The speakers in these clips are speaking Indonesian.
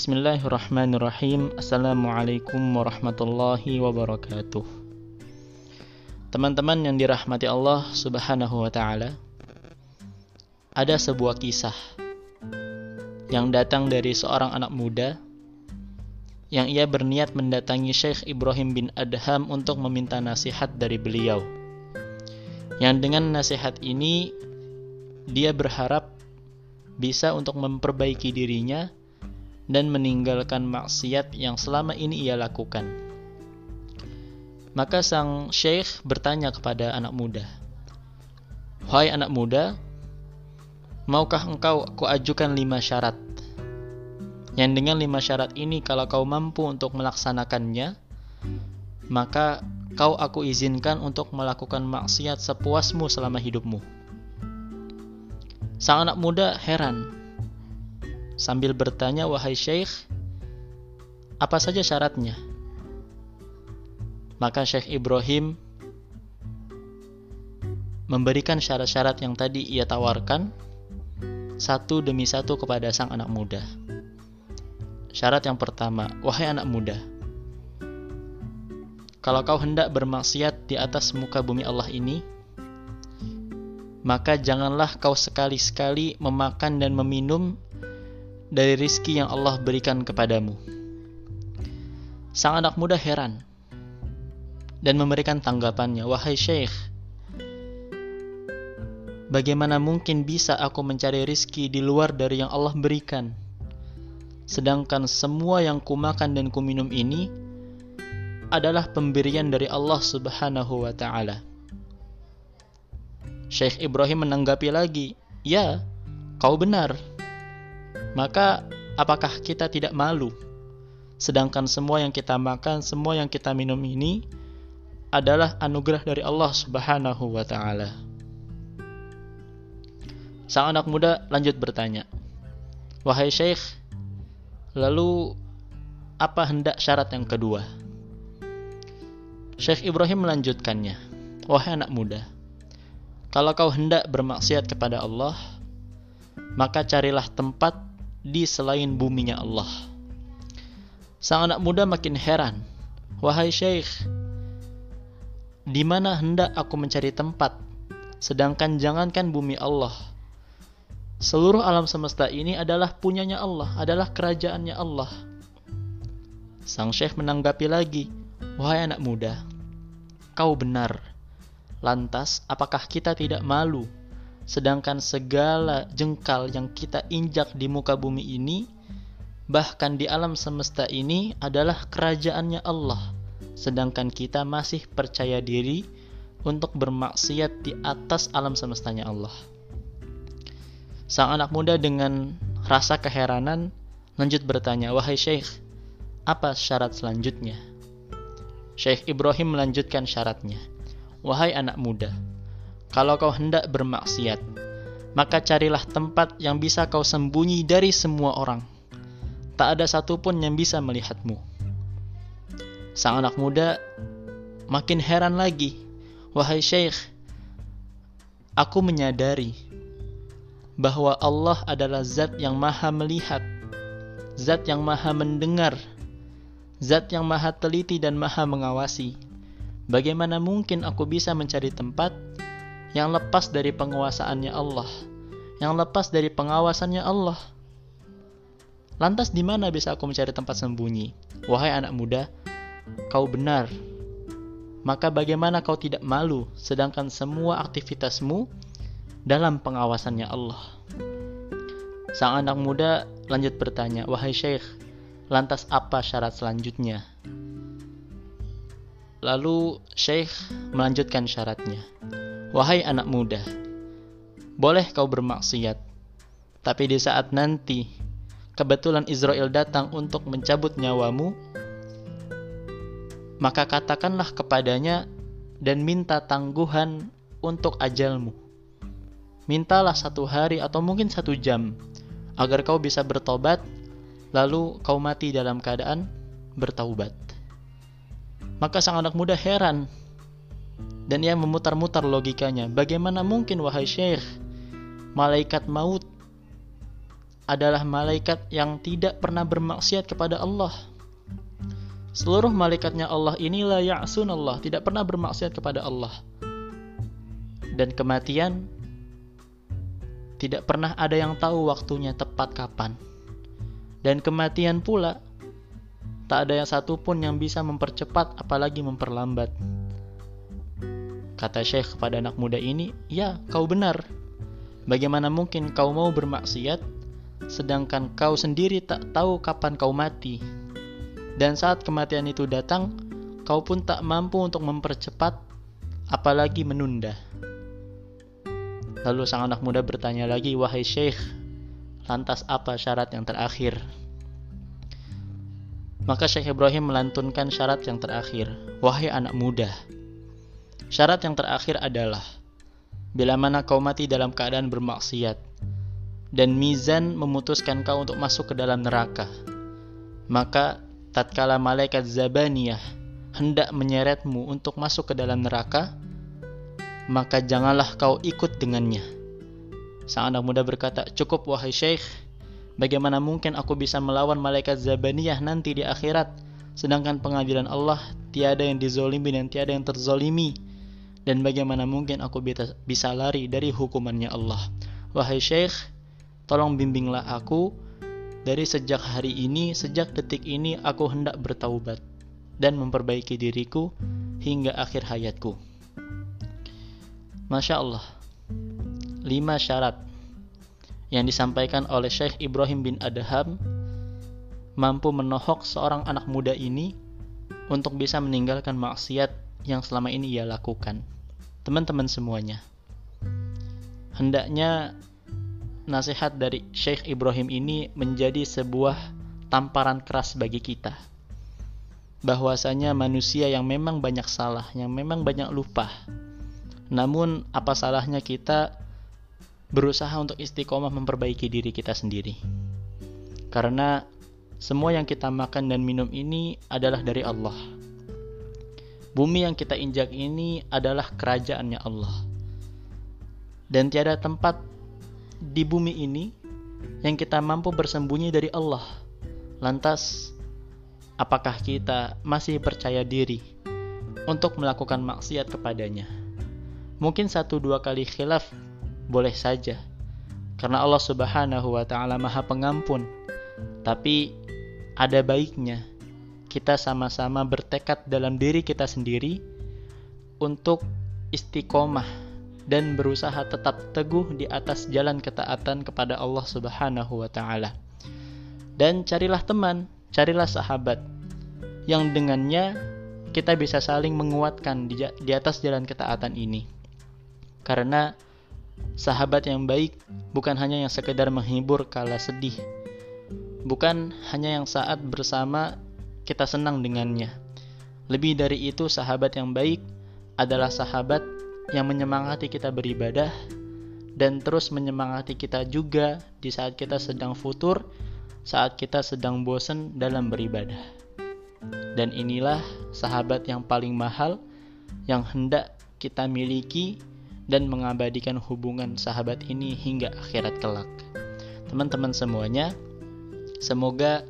Bismillahirrahmanirrahim. Assalamualaikum warahmatullahi wabarakatuh. Teman-teman yang dirahmati Allah subhanahu wa ta'ala Ada sebuah kisah Yang datang dari seorang anak muda Yang ia berniat mendatangi Syekh Ibrahim bin Adham Untuk meminta nasihat dari beliau. Yang dengan nasihat ini Dia berharap bisa untuk memperbaiki dirinya dan meninggalkan maksiat yang selama ini ia lakukan. Maka sang syekh bertanya kepada anak muda, Wahai anak muda, maukah engkau aku ajukan lima syarat? Yang dengan lima syarat ini kalau kau mampu untuk melaksanakannya, maka kau aku izinkan untuk melakukan maksiat sepuasmu selama hidupmu. Sang anak muda heran sambil bertanya, "Wahai Syekh, apa saja syaratnya?" Maka Syekh Ibrahim memberikan syarat-syarat yang tadi ia tawarkan satu demi satu kepada sang anak muda. Syarat yang pertama, wahai anak muda, kalau kau hendak bermaksiat di atas muka bumi Allah ini, maka janganlah kau sekali-sekali memakan dan meminum dari rizki yang Allah berikan kepadamu. Sang anak muda heran dan memberikan tanggapannya, Wahai Syekh, bagaimana mungkin bisa aku mencari rizki di luar dari yang Allah berikan? Sedangkan semua yang kumakan dan kuminum ini adalah pemberian dari Allah subhanahu wa ta'ala. Syekh Ibrahim menanggapi lagi, Ya, kau benar maka apakah kita tidak malu? Sedangkan semua yang kita makan, semua yang kita minum ini adalah anugerah dari Allah Subhanahu wa taala. Sang anak muda lanjut bertanya, "Wahai Syekh, lalu apa hendak syarat yang kedua?" Syekh Ibrahim melanjutkannya, "Wahai anak muda, kalau kau hendak bermaksiat kepada Allah, maka carilah tempat di selain buminya Allah. Sang anak muda makin heran. Wahai Syekh, di mana hendak aku mencari tempat, sedangkan jangankan bumi Allah. Seluruh alam semesta ini adalah punyanya Allah, adalah kerajaannya Allah. Sang Syekh menanggapi lagi, Wahai anak muda, kau benar. Lantas, apakah kita tidak malu Sedangkan segala jengkal yang kita injak di muka bumi ini, bahkan di alam semesta ini adalah kerajaannya Allah. Sedangkan kita masih percaya diri untuk bermaksiat di atas alam semestanya Allah. Sang anak muda dengan rasa keheranan lanjut bertanya, "Wahai Syekh, apa syarat selanjutnya?" Syekh Ibrahim melanjutkan syaratnya, "Wahai anak muda, kalau kau hendak bermaksiat, maka carilah tempat yang bisa kau sembunyi dari semua orang. Tak ada satupun yang bisa melihatmu. Sang anak muda makin heran lagi. Wahai Syekh, aku menyadari bahwa Allah adalah zat yang maha melihat, zat yang maha mendengar, zat yang maha teliti dan maha mengawasi. Bagaimana mungkin aku bisa mencari tempat yang lepas dari penguasaannya Allah, yang lepas dari pengawasannya Allah. Lantas di mana bisa aku mencari tempat sembunyi? Wahai anak muda, kau benar. Maka bagaimana kau tidak malu sedangkan semua aktivitasmu dalam pengawasannya Allah? Sang anak muda lanjut bertanya, "Wahai Syekh, lantas apa syarat selanjutnya?" Lalu Syekh melanjutkan syaratnya. Wahai anak muda, boleh kau bermaksiat, tapi di saat nanti kebetulan Israel datang untuk mencabut nyawamu, maka katakanlah kepadanya dan minta tangguhan untuk ajalmu. Mintalah satu hari atau mungkin satu jam, agar kau bisa bertobat, lalu kau mati dalam keadaan bertaubat. Maka sang anak muda heran dan ia memutar-mutar logikanya. Bagaimana mungkin wahai syekh, malaikat maut adalah malaikat yang tidak pernah bermaksiat kepada Allah. Seluruh malaikatnya Allah inilah ya'sun Allah, tidak pernah bermaksiat kepada Allah. Dan kematian tidak pernah ada yang tahu waktunya tepat kapan. Dan kematian pula tak ada yang satupun yang bisa mempercepat apalagi memperlambat. Kata Syekh kepada anak muda ini, "Ya, kau benar. Bagaimana mungkin kau mau bermaksiat sedangkan kau sendiri tak tahu kapan kau mati?" Dan saat kematian itu datang, kau pun tak mampu untuk mempercepat apalagi menunda. Lalu sang anak muda bertanya lagi, "Wahai Syekh, lantas apa syarat yang terakhir?" Maka Syekh Ibrahim melantunkan syarat yang terakhir, "Wahai anak muda, Syarat yang terakhir adalah bila mana kau mati dalam keadaan bermaksiat dan mizan memutuskan kau untuk masuk ke dalam neraka, maka tatkala malaikat Zabaniyah hendak menyeretmu untuk masuk ke dalam neraka, maka janganlah kau ikut dengannya. Sang anak muda berkata, "Cukup wahai Syekh, bagaimana mungkin aku bisa melawan malaikat Zabaniyah nanti di akhirat, sedangkan pengadilan Allah tiada yang dizolimi dan tiada yang terzolimi." Dan bagaimana mungkin aku bisa lari dari hukumannya Allah. Wahai Syekh, tolong bimbinglah aku dari sejak hari ini, sejak detik ini aku hendak bertaubat dan memperbaiki diriku hingga akhir hayatku. Masya Allah, lima syarat yang disampaikan oleh Syekh Ibrahim bin Adham mampu menohok seorang anak muda ini untuk bisa meninggalkan maksiat yang selama ini ia lakukan. Teman-teman semuanya, hendaknya nasihat dari Syekh Ibrahim ini menjadi sebuah tamparan keras bagi kita. Bahwasanya manusia yang memang banyak salah, yang memang banyak lupa. Namun apa salahnya kita berusaha untuk istiqomah memperbaiki diri kita sendiri. Karena semua yang kita makan dan minum ini adalah dari Allah Bumi yang kita injak ini adalah kerajaannya Allah. Dan tiada tempat di bumi ini yang kita mampu bersembunyi dari Allah. Lantas, apakah kita masih percaya diri untuk melakukan maksiat kepadanya? Mungkin satu dua kali khilaf boleh saja. Karena Allah Subhanahu wa taala Maha Pengampun. Tapi ada baiknya kita sama-sama bertekad dalam diri kita sendiri untuk istiqomah dan berusaha tetap teguh di atas jalan ketaatan kepada Allah Subhanahu wa taala. Dan carilah teman, carilah sahabat yang dengannya kita bisa saling menguatkan di, atas jalan ketaatan ini. Karena sahabat yang baik bukan hanya yang sekedar menghibur kala sedih, bukan hanya yang saat bersama kita senang dengannya. Lebih dari itu, sahabat yang baik adalah sahabat yang menyemangati kita beribadah dan terus menyemangati kita juga di saat kita sedang futur, saat kita sedang bosan dalam beribadah. Dan inilah sahabat yang paling mahal yang hendak kita miliki dan mengabadikan hubungan sahabat ini hingga akhirat kelak. Teman-teman semuanya, semoga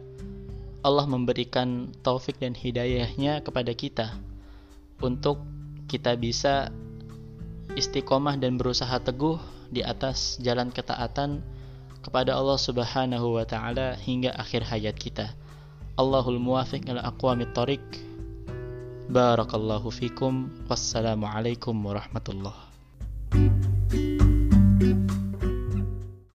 Allah memberikan taufik dan hidayahnya kepada kita untuk kita bisa istiqomah dan berusaha teguh di atas jalan ketaatan kepada Allah Subhanahu wa taala hingga akhir hayat kita. Allahul muwafiq ila aqwamit thariq. Barakallahu fikum. Wassalamualaikum warahmatullahi